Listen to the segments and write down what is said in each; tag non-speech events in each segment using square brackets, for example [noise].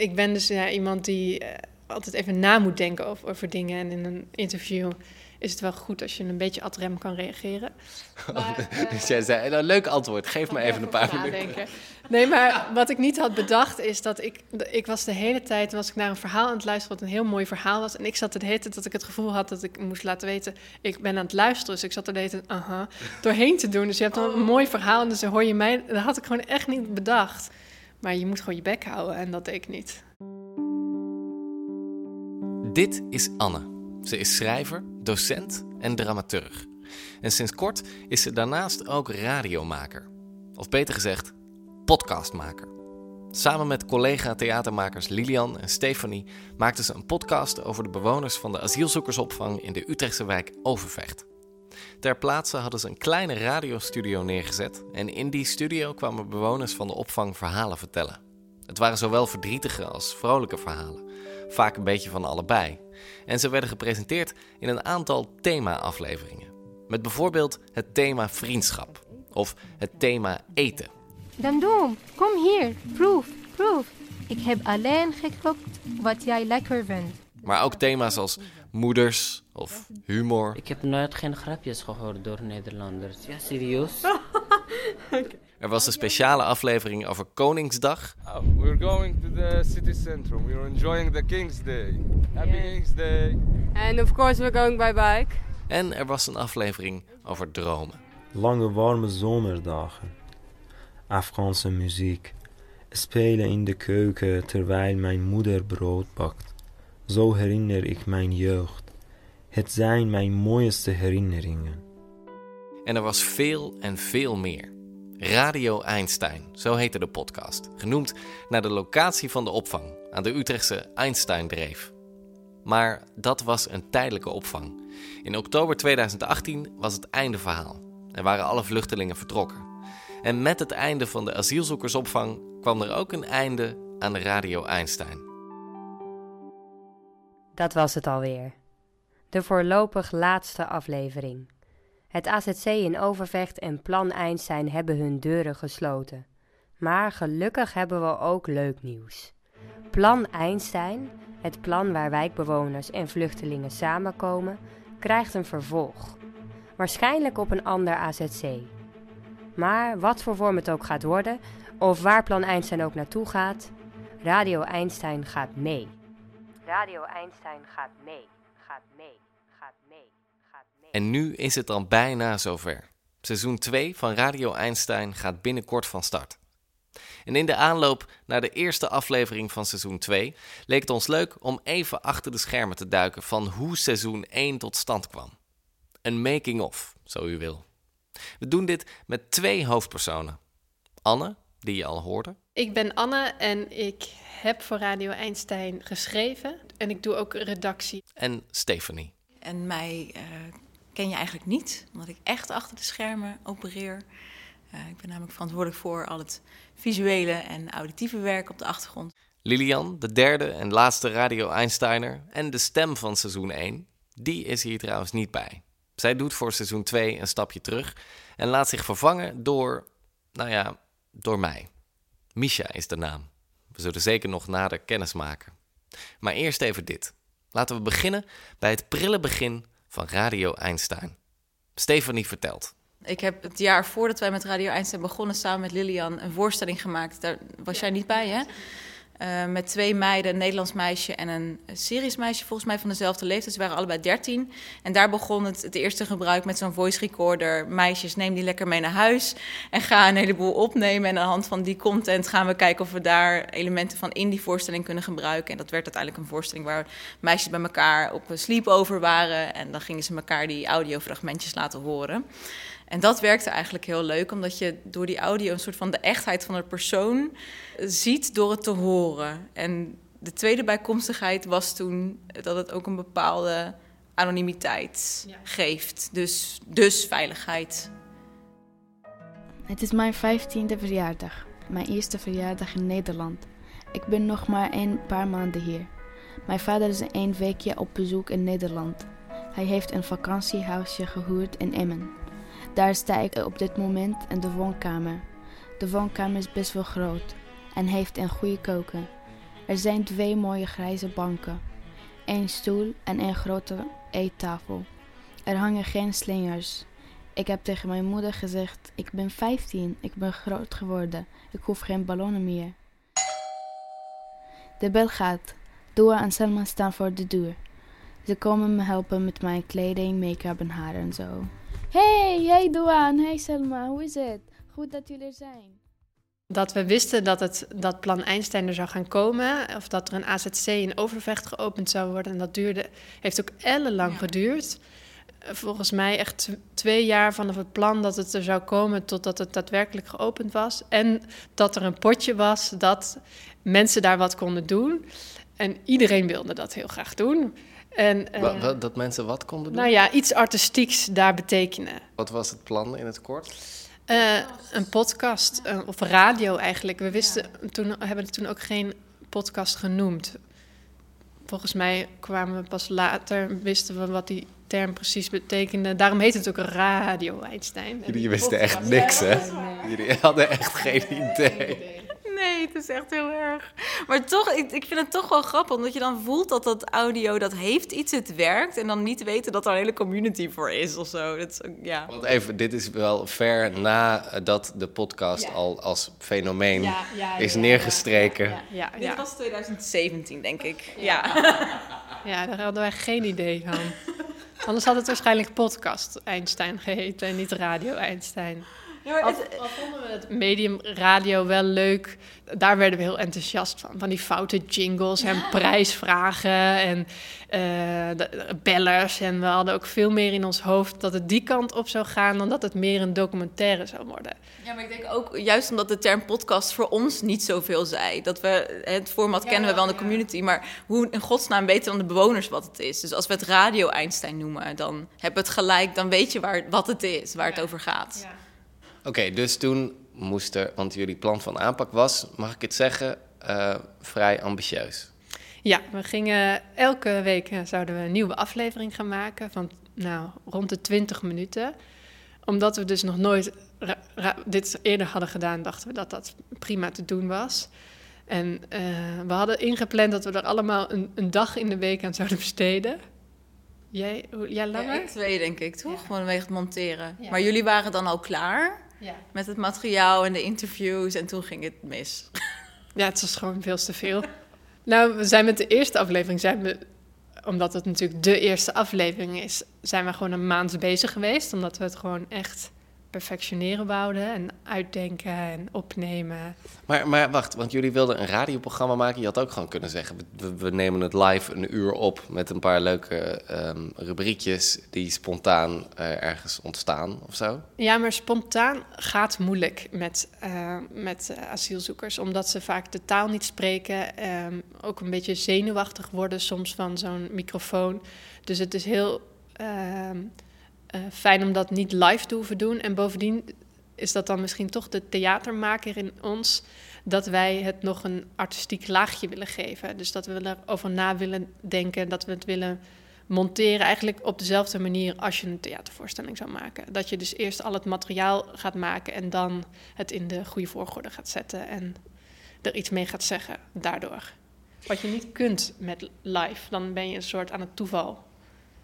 ik ben dus ja, iemand die eh, altijd even na moet denken over, over dingen. En in een interview is het wel goed als je een beetje ad rem kan reageren. [laughs] Maar, [laughs] dus jij zei, nou, leuk antwoord, geef me even een paar minuten. Nee, maar wat ik niet had bedacht is dat ik... Ik was de hele tijd was ik naar een verhaal aan het luisteren... wat een heel mooi verhaal was. En ik zat de hele tijd dat ik het gevoel had dat ik moest laten weten... ik ben aan het luisteren, dus ik zat er de hele tijd aha, doorheen te doen. Dus je hebt dan een mooi verhaal en dus dan hoor je mij... Dat had ik gewoon echt niet bedacht. Maar je moet gewoon je bek houden en dat deed ik niet. Dit is Anne. Ze is schrijver, docent en dramaturg. En sinds kort is ze daarnaast ook radiomaker. Of beter gezegd, podcastmaker. Samen met collega-theatermakers Lilian en Stefanie maakten ze een podcast over de bewoners van de asielzoekersopvang in de Utrechtse wijk Overvecht. Ter plaatse hadden ze een kleine radiostudio neergezet en in die studio kwamen bewoners van de opvang verhalen vertellen. Het waren zowel verdrietige als vrolijke verhalen, vaak een beetje van allebei. En ze werden gepresenteerd in een aantal thema-afleveringen. Met bijvoorbeeld het thema vriendschap of het thema eten. Damdoom, kom hier, proef, proef. Ik heb alleen gekookt wat jij lekker vindt. Maar ook thema's als moeders of humor. Ik heb nooit geen grapjes gehoord door Nederlanders. Ja, serieus? [laughs] Er was een speciale aflevering over Koningsdag. Oh, we're going to the city centrum. We're enjoying the King's Day. Happy King's Day. And of course we're going by bike. En er was een aflevering over dromen. Lange warme zomerdagen. Afghaanse muziek. Spelen in de keuken terwijl mijn moeder brood bakt. Zo herinner ik mijn jeugd. Het zijn mijn mooiste herinneringen. En er was veel en veel meer. Radio Einstein, zo heette de podcast, genoemd naar de locatie van de opvang aan de Utrechtse Einstein-dreef. Maar dat was een tijdelijke opvang. In oktober 2018 was het einde verhaal en waren alle vluchtelingen vertrokken. En met het einde van de asielzoekersopvang kwam er ook een einde aan de Radio Einstein. Dat was het alweer. De voorlopig laatste aflevering. Het AZC in Overvecht en Plan Einstein hebben hun deuren gesloten. Maar gelukkig hebben we ook leuk nieuws. Plan Einstein, het plan waar wijkbewoners en vluchtelingen samenkomen, krijgt een vervolg. Waarschijnlijk op een ander AZC. Maar wat voor vorm het ook gaat worden, of waar Plan Einstein ook naartoe gaat, Radio Einstein gaat mee. Radio Einstein gaat mee, gaat mee, gaat mee. En nu is het dan bijna zover. Seizoen 2 van Radio Einstein gaat binnenkort van start. En in de aanloop naar de eerste aflevering van seizoen 2 leek het ons leuk om even achter de schermen te duiken van hoe seizoen 1 tot stand kwam. Een making-of, zo u wil. We doen dit met twee hoofdpersonen. Anne, die je al hoorde. Ik ben Anne en ik heb voor Radio Einstein geschreven. En ik doe ook redactie. En Stephanie. En mij uh, ken je eigenlijk niet, omdat ik echt achter de schermen opereer. Uh, ik ben namelijk verantwoordelijk voor al het visuele en auditieve werk op de achtergrond. Lilian, de derde en laatste Radio Einsteiner en de stem van seizoen 1, die is hier trouwens niet bij. Zij doet voor seizoen 2 een stapje terug en laat zich vervangen door, nou ja, door mij. Misha is de naam. We zullen zeker nog nader kennis maken. Maar eerst even dit. Laten we beginnen bij het prille begin van Radio Einstein. Stefanie vertelt. Ik heb het jaar voordat wij met Radio Einstein begonnen, samen met Lilian, een voorstelling gemaakt. Daar was jij niet bij, hè? Uh, met twee meiden, een Nederlands meisje en een Syrisch meisje, volgens mij van dezelfde leeftijd. Ze waren allebei 13. En daar begon het, het eerste gebruik met zo'n voice recorder. Meisjes, neem die lekker mee naar huis en ga een heleboel opnemen. En aan de hand van die content gaan we kijken of we daar elementen van in die voorstelling kunnen gebruiken. En dat werd uiteindelijk een voorstelling waar meisjes bij elkaar op sleepover waren. En dan gingen ze elkaar die audiofragmentjes laten horen. En dat werkte eigenlijk heel leuk, omdat je door die audio een soort van de echtheid van de persoon ziet door het te horen. En de tweede bijkomstigheid was toen dat het ook een bepaalde anonimiteit geeft. Dus, dus veiligheid. Het is mijn vijftiende verjaardag. Mijn eerste verjaardag in Nederland. Ik ben nog maar een paar maanden hier. Mijn vader is een weekje op bezoek in Nederland. Hij heeft een vakantiehuisje gehuurd in Emmen. Daar sta ik op dit moment in de woonkamer. De woonkamer is best wel groot en heeft een goede koken. Er zijn twee mooie grijze banken, één stoel en één grote eettafel. Er hangen geen slingers. Ik heb tegen mijn moeder gezegd: Ik ben 15, ik ben groot geworden, ik hoef geen ballonnen meer. De bel gaat. Dua en Selma staan voor de deur. Ze komen me helpen met mijn kleding, make-up en haar en zo. Hey, hey Dua en hey Selma, hoe is het? Goed dat jullie er zijn. Dat we wisten dat het dat plan Einstein er zou gaan komen, of dat er een AZC in Overvecht geopend zou worden. En dat duurde, heeft ook ellenlang geduurd. Volgens mij echt tw- twee jaar vanaf het plan dat het er zou komen totdat het daadwerkelijk geopend was. En dat er een potje was dat mensen daar wat konden doen. En iedereen wilde dat heel graag doen. En, eh, wa- dat mensen wat konden doen? nou ja, iets artistieks daar betekenen. Wat was het plan in het kort? Eh, een podcast, eh, of radio eigenlijk. We wisten, toen hebben we toen ook geen podcast genoemd. Volgens mij kwamen we pas later, wisten we wat die term precies betekende. Daarom heet het ook Radio Einstein. Jullie wisten echt niks, hè? Jullie hadden echt geen idee. Nee, het is echt heel erg. Maar toch, ik, ik vind het toch wel grappig, omdat je dan voelt dat dat audio, dat heeft iets, het werkt. En dan niet weten dat er een hele community voor is of zo. Dat is ja. Want even, dit is wel ver nadat de podcast al als fenomeen Ja, ja, is ja, neergestreken. Ja, ja, Dit ja. was 2017, denk ik. Ja. ja, daar hadden wij geen idee van. Anders had het waarschijnlijk podcast Einstein geheten en niet Radio Einstein. Ja, Al, al vonden we het medium radio wel leuk. Daar werden we heel enthousiast van. Van die foute jingles en prijsvragen en eh, de, de bellers. En we hadden ook veel meer in ons hoofd dat het die kant op zou gaan... dan dat het meer een documentaire zou worden. Ja, maar ik denk ook juist omdat de term podcast voor ons niet zoveel zei. Dat we het format kennen we wel in de community, maar hoe in godsnaam weten dan de bewoners wat het is? Dus als we het Radio Einstein noemen, dan hebben we het gelijk, dan weet je waar, wat het is, waar het over gaat. Oké, dus toen moest er, want jullie plan van aanpak was, mag ik het zeggen, eh, vrij ambitieus. Ja, we gingen elke week eh, zouden we een nieuwe aflevering gaan maken van nou, rond de 20 minuten. Omdat we dus nog nooit dit eerder hadden gedaan, dachten we dat dat prima te doen was. En eh, we hadden ingepland dat we er allemaal een, een dag in de week aan zouden besteden. Jij, hoe- jij langer? Ja, ik twee denk ik, toch? Gewoon vanwege het monteren. Ja. Maar jullie waren dan al klaar Ja. met het materiaal en de interviews en toen ging het mis. [laughs] Ja, het was gewoon veel te veel. Nou, we zijn met de eerste aflevering, zijn we, omdat het natuurlijk de eerste aflevering is, zijn we gewoon een maand bezig geweest. Omdat we het gewoon echt perfectioneren wouden en uitdenken en opnemen. Maar, maar wacht, want jullie wilden een radioprogramma maken. Je had ook gewoon kunnen zeggen, we, we nemen het live een uur op met een paar leuke ehm, rubriekjes die spontaan eh, ergens ontstaan of zo. Ja, maar spontaan gaat moeilijk met, eh, met asielzoekers, omdat ze vaak de taal niet spreken, ehm, ook een beetje zenuwachtig worden soms van zo'n microfoon. Dus het is heel ehm, eh, fijn om dat niet live te hoeven doen. En bovendien is dat dan misschien toch de theatermaker in ons, dat wij het nog een artistiek laagje willen geven. Dus dat we erover na willen denken, dat we het willen monteren eigenlijk op dezelfde manier als je een theatervoorstelling zou maken. Dat je dus eerst al het materiaal gaat maken en dan het in de goede volgorde gaat zetten en er iets mee gaat zeggen daardoor. Wat je niet kunt met live, dan ben je een soort aan het toeval.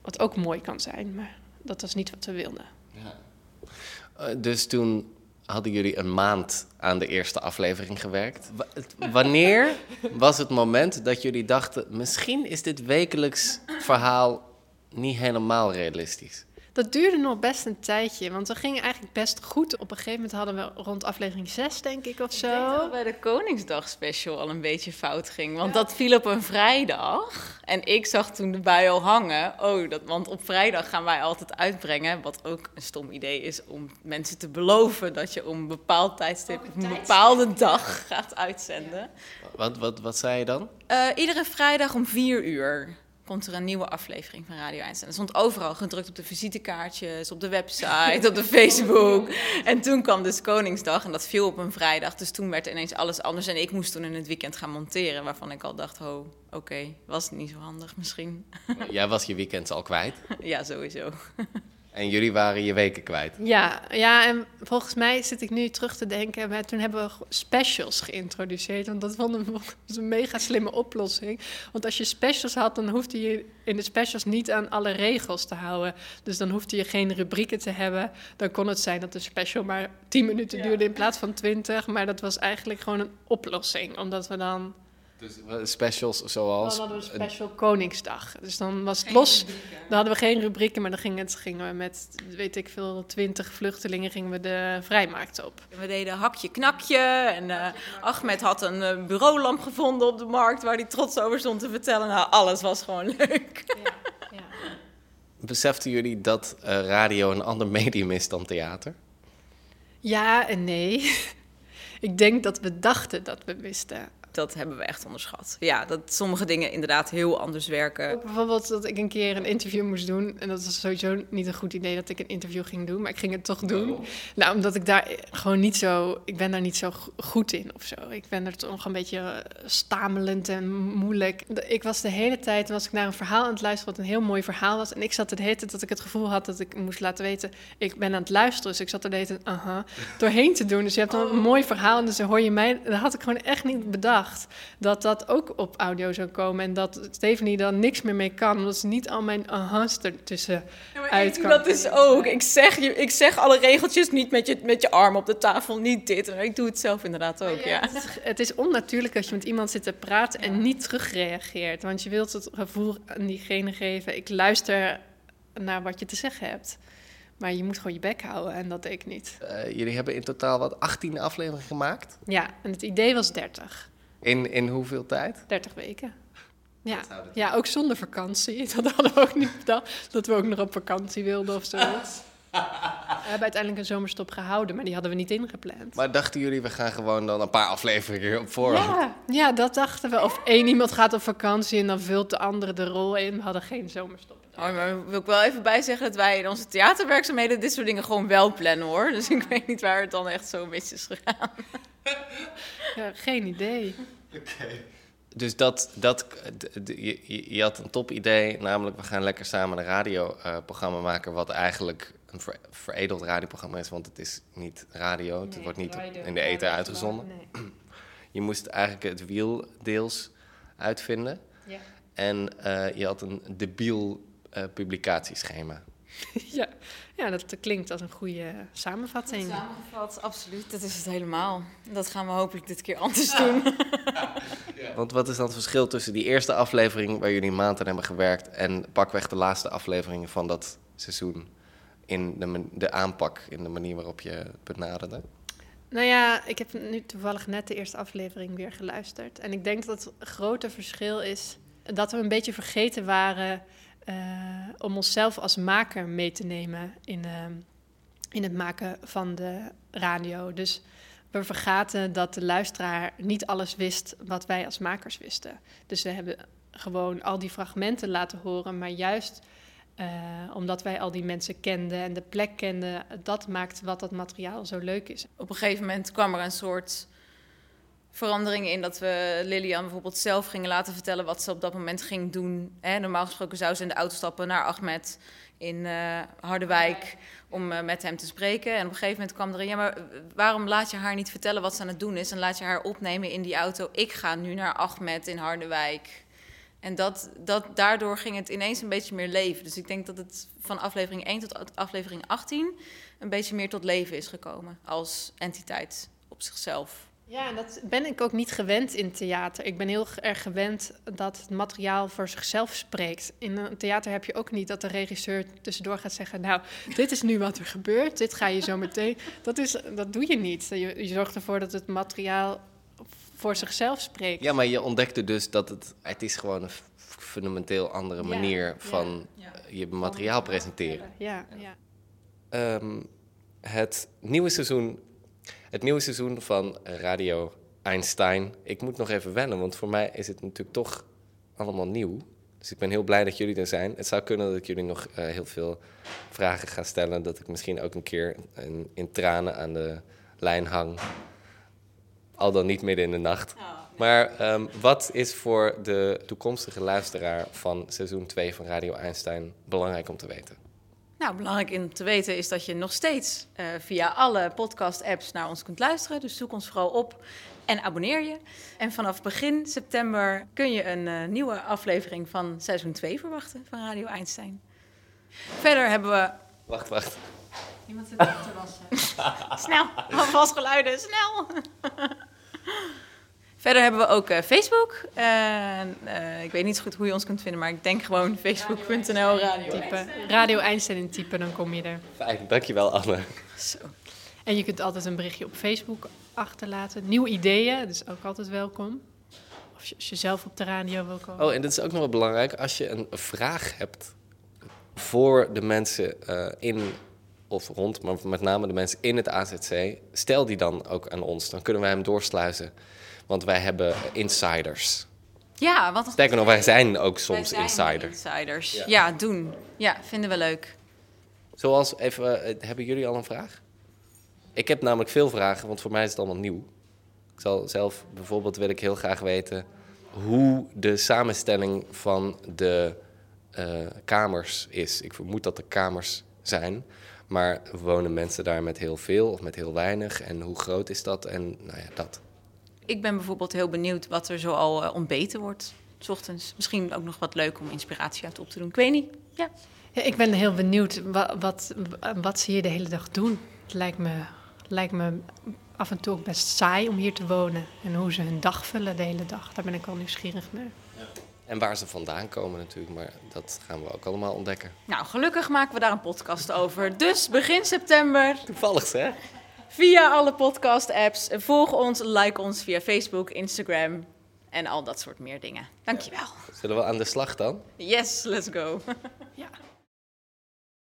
Wat ook mooi kan zijn, maar dat was niet wat we wilden. Eh, dus toen hadden jullie een maand aan de eerste aflevering gewerkt. [laughs] Wanneer was het moment dat jullie dachten, misschien is dit wekelijks verhaal niet helemaal realistisch? Dat duurde nog best een tijdje, want we gingen eigenlijk best goed. Op een gegeven moment hadden we rond aflevering 6, denk ik, of Ik denk dat zo. het bij de Koningsdag special al een beetje fout ging. Want dat viel op een vrijdag. En ik zag toen de bui al hangen. Oh, dat, want op vrijdag gaan wij altijd uitbrengen. Wat ook een stom idee is om mensen te beloven dat je om een bepaald tijdstip op een bepaalde dag gaat uitzenden. Wat, wat, wat zei je dan? Eh, iedere vrijdag om vier uur komt er een nieuwe aflevering van Radio Einstein. Dat stond overal gedrukt op de visitekaartjes, op de website, op de Facebook. En toen kwam dus Koningsdag en dat viel op een vrijdag. Dus toen werd ineens alles anders. En ik moest toen in het weekend gaan monteren, waarvan ik al dacht, oh, oké, was niet zo handig misschien. Jij was je weekend al kwijt. [laughs] ja, sowieso. En jullie waren je weken kwijt. Ja, ja, en volgens mij zit ik nu terug te denken. Maar toen hebben we specials geïntroduceerd. Want dat vonden we [laughs] een mega slimme oplossing. Want als je specials had, dan hoefde je in de specials niet aan alle regels te houden. Dus dan hoefde je geen rubrieken te hebben. Dan kon het zijn dat de special maar 10 minuten duurde in plaats van 20. Maar dat was eigenlijk gewoon een oplossing. Omdat we dan dus specials zoals... Dan hadden we special Koningsdag. Dus dan was het los. Dan hadden we geen rubrieken, maar dan gingen, het, gingen we met, weet ik veel, twintig vluchtelingen gingen we de vrijmarkt op. We deden hakje knakje en uh, Ahmed had een uh, bureaulamp gevonden op de markt waar hij trots over stond te vertellen. Nou, alles was gewoon [laughs] leuk. Ja, ja. Beseften jullie dat uh, radio een ander medium is dan theater? Ja en nee. [laughs] ik denk dat we dachten dat we wisten dat hebben we echt onderschat. Ja, dat sommige dingen inderdaad heel anders werken. Bijvoorbeeld dat ik een keer een interview moest doen. En dat was sowieso niet een goed idee dat ik een interview ging doen. Maar ik ging het toch doen. Oh. Nou, omdat ik daar gewoon niet zo... Ik ben daar niet zo goed in of zo. Ik ben er toch een beetje eh, stamelend en moeilijk. Ik was de hele tijd was ik naar een verhaal aan het luisteren... wat een heel mooi verhaal was. En ik zat hele tijd dat ik het gevoel had dat ik moest laten weten... ik ben aan het luisteren. Dus ik zat er de hele tijd aha, doorheen te doen. Dus je hebt dan een mooi verhaal en dus dan hoor je mij... Dat had ik gewoon echt niet bedacht dat dat ook op audio zou komen. En dat Stephanie dan niks meer mee kan, omdat ze niet al mijn ahas ertussen ja, uit kan. Dat is ook. Ik zeg, ik zeg alle regeltjes niet met je, met je arm op de tafel, niet dit. En ik doe het zelf inderdaad ook, ja. Het, is, het, is, onnatuurlijk als je met iemand zit te praten en niet terugreageert. Want je wilt het gevoel aan diegene geven, ik luister naar wat je te zeggen hebt. Maar je moet gewoon je bek houden en dat deed ik niet. Uh, jullie hebben in totaal wat 18 afleveringen gemaakt? Ja, en het idee was 30. In, in hoeveel tijd? 30 weken. Ja. ja, ook zonder vakantie. [laughs] Dat hadden we ook niet bedacht. Dat we ook nog op vakantie wilden of zo. we hebben uiteindelijk een zomerstop gehouden, maar die hadden we niet ingepland. Maar dachten jullie, we gaan gewoon dan een paar afleveringen op voorhand? Ja, ja, dat dachten we. Of één iemand gaat op vakantie en dan vult de andere de rol in. We hadden geen zomerstop. Oh, maar wil ik wel even bij zeggen dat wij in onze theaterwerkzaamheden dit soort dingen gewoon wel plannen hoor. Dus ik weet niet waar het dan echt zo mis is gegaan. Ja, geen idee. Oké. Dus dat, dat, je, je had een top idee, namelijk we gaan lekker samen een radioprogramma maken, wat eigenlijk een veredeld radioprogramma is, want het is niet radio, het wordt niet in de ether uitgezonden. Nee. [clears throat] Je moest eigenlijk het wiel deels uitvinden. Ja. En uh, je had een debiel uh, publicatieschema. [laughs] ja. ja, dat klinkt als een goede samenvatting. Samengevat, absoluut. Dat is het helemaal. Dat gaan we hopelijk dit keer anders doen. [laughs] ja. Want wat is dan het verschil tussen die eerste aflevering waar jullie maanden aan hebben gewerkt en pakweg de laatste afleveringen van dat seizoen in de, de aanpak, in de manier waarop je benaderde? Nou ja, ik heb nu toevallig net de eerste aflevering weer geluisterd. En ik denk dat het grote verschil is dat we een beetje vergeten waren uh, om onszelf als maker mee te nemen in, uh, in het maken van de radio. Dus we vergaten dat de luisteraar niet alles wist wat wij als makers wisten. Dus we hebben gewoon al die fragmenten laten horen, maar juist uh, omdat wij al die mensen kenden en de plek kenden, dat maakt wat dat materiaal zo leuk is. Op een gegeven moment kwam er een soort verandering in dat we Lilian bijvoorbeeld zelf gingen laten vertellen wat ze op dat moment ging doen. Hè, normaal gesproken zou ze in de auto stappen naar Ahmed in uh, Harderwijk om uh, met hem te spreken. En op een gegeven moment kwam er ja, maar waarom laat je haar niet vertellen wat ze aan het doen is en laat je haar opnemen in die auto? Ik ga nu naar Ahmed in Harderwijk. En dat, dat, daardoor ging het ineens een beetje meer leven. Dus ik denk dat het van aflevering 1 tot aflevering 18 een beetje meer tot leven is gekomen als entiteit op zichzelf. Ja, en dat ben ik ook niet gewend in theater. Ik ben heel erg gewend dat het materiaal voor zichzelf spreekt. In een theater heb je ook niet dat de regisseur tussendoor gaat zeggen: Nou, dit is nu wat er gebeurt, dit ga je zo meteen. Dat, is, dat doe je niet. Je, je zorgt ervoor dat het materiaal voor zichzelf spreekt. Ja, maar je ontdekte dus dat het, het is gewoon een fundamenteel andere manier van je materiaal presenteren. Ja, ja. Ehm, het nieuwe seizoen het nieuwe seizoen van Radio Einstein. Ik moet nog even wennen, want voor mij is het natuurlijk toch allemaal nieuw. Dus ik ben heel blij dat jullie er zijn. Het zou kunnen dat ik jullie nog uh, heel veel vragen ga stellen. Dat ik misschien ook een keer in, in tranen aan de lijn hang. Al dan niet midden in de nacht. Oh, maar um, wat is voor de toekomstige luisteraar van seizoen 2 van Radio Einstein belangrijk om te weten? Nou, belangrijk om te weten is dat je nog steeds uh, via alle podcast-apps naar ons kunt luisteren. Dus zoek ons vooral op en abonneer je. En vanaf begin september kun je een uh, nieuwe aflevering van seizoen 2 verwachten van Radio Einstein. Verder hebben we. Wacht, wacht. Iemand zit op te wassen. [laughs] snel, [laughs] alvast geluiden, snel. [laughs] Verder hebben we ook uh, Facebook. Uh, ik weet niet zo goed hoe je ons kunt vinden, maar ik denk gewoon facebook.nl radio. Typen. Radio Einstein in typen, dan kom je er. Fijn, dankjewel Anne. Zo. En je kunt altijd een berichtje op Facebook achterlaten. Nieuwe ideeën, dus ook altijd welkom. Of als je zelf op de radio wil komen. Oh, en dat is ook nog wel belangrijk. Als je een vraag hebt voor de mensen uh, in of rond, maar met name de mensen in het AZC, stel die dan ook aan ons. Dan kunnen wij hem doorsluizen. Want wij hebben insiders. Ja, wat Sterker nog, wij zijn ook soms zijn insiders. insiders. Ja. ja. doen. Ja, vinden we leuk. Zoals, even, hebben jullie al een vraag? Ik heb namelijk veel vragen, want voor mij is het allemaal nieuw. Ik zal zelf bijvoorbeeld wil ik heel graag weten hoe de samenstelling van de uh, kamers is. Ik vermoed dat er kamers zijn, maar wonen mensen daar met heel veel of met heel weinig? En hoe groot is dat? En nou ja, dat. Ik ben bijvoorbeeld heel benieuwd wat er zo al uh, ontbeten wordt. S ochtends. Misschien ook nog wat leuk om inspiratie uit op te doen. Ik weet niet. Ja. ja ik ben heel benieuwd wat, wat, wat ze hier de hele dag doen. Het lijkt me, lijkt me af en toe ook best saai om hier te wonen. En hoe ze hun dag vullen de hele dag. Daar ben ik wel nieuwsgierig naar. Ja. En waar ze vandaan komen natuurlijk, maar dat gaan we ook allemaal ontdekken. Nou, gelukkig maken we daar een podcast over. Dus begin september. Toevallig, hè? Via alle podcast-apps. Volg ons, like ons via Facebook, Instagram en al dat soort meer dingen. Dankjewel. Zullen we aan de slag dan? Yes, let's go. [laughs] ja.